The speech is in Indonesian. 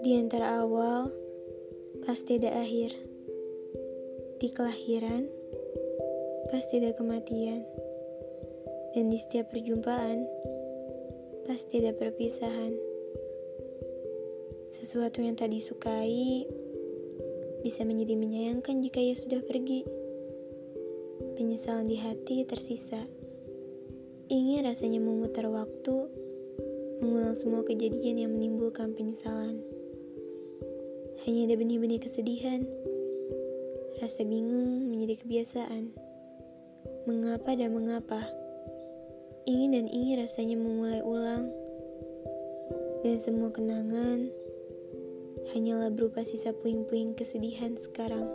Di antara awal, pasti ada akhir. Di kelahiran, pasti ada kematian. Dan di setiap perjumpaan, pasti ada perpisahan. Sesuatu yang tak disukai bisa menjadi menyayangkan jika ia sudah pergi. Penyesalan di hati tersisa. Ingin rasanya memutar waktu, mengulang semua kejadian yang menimbulkan penyesalan. Hanya ada benih-benih kesedihan. Rasa bingung menjadi kebiasaan. Mengapa dan mengapa? Ingin dan ingin rasanya memulai ulang. Dan semua kenangan hanyalah berupa sisa puing-puing kesedihan sekarang.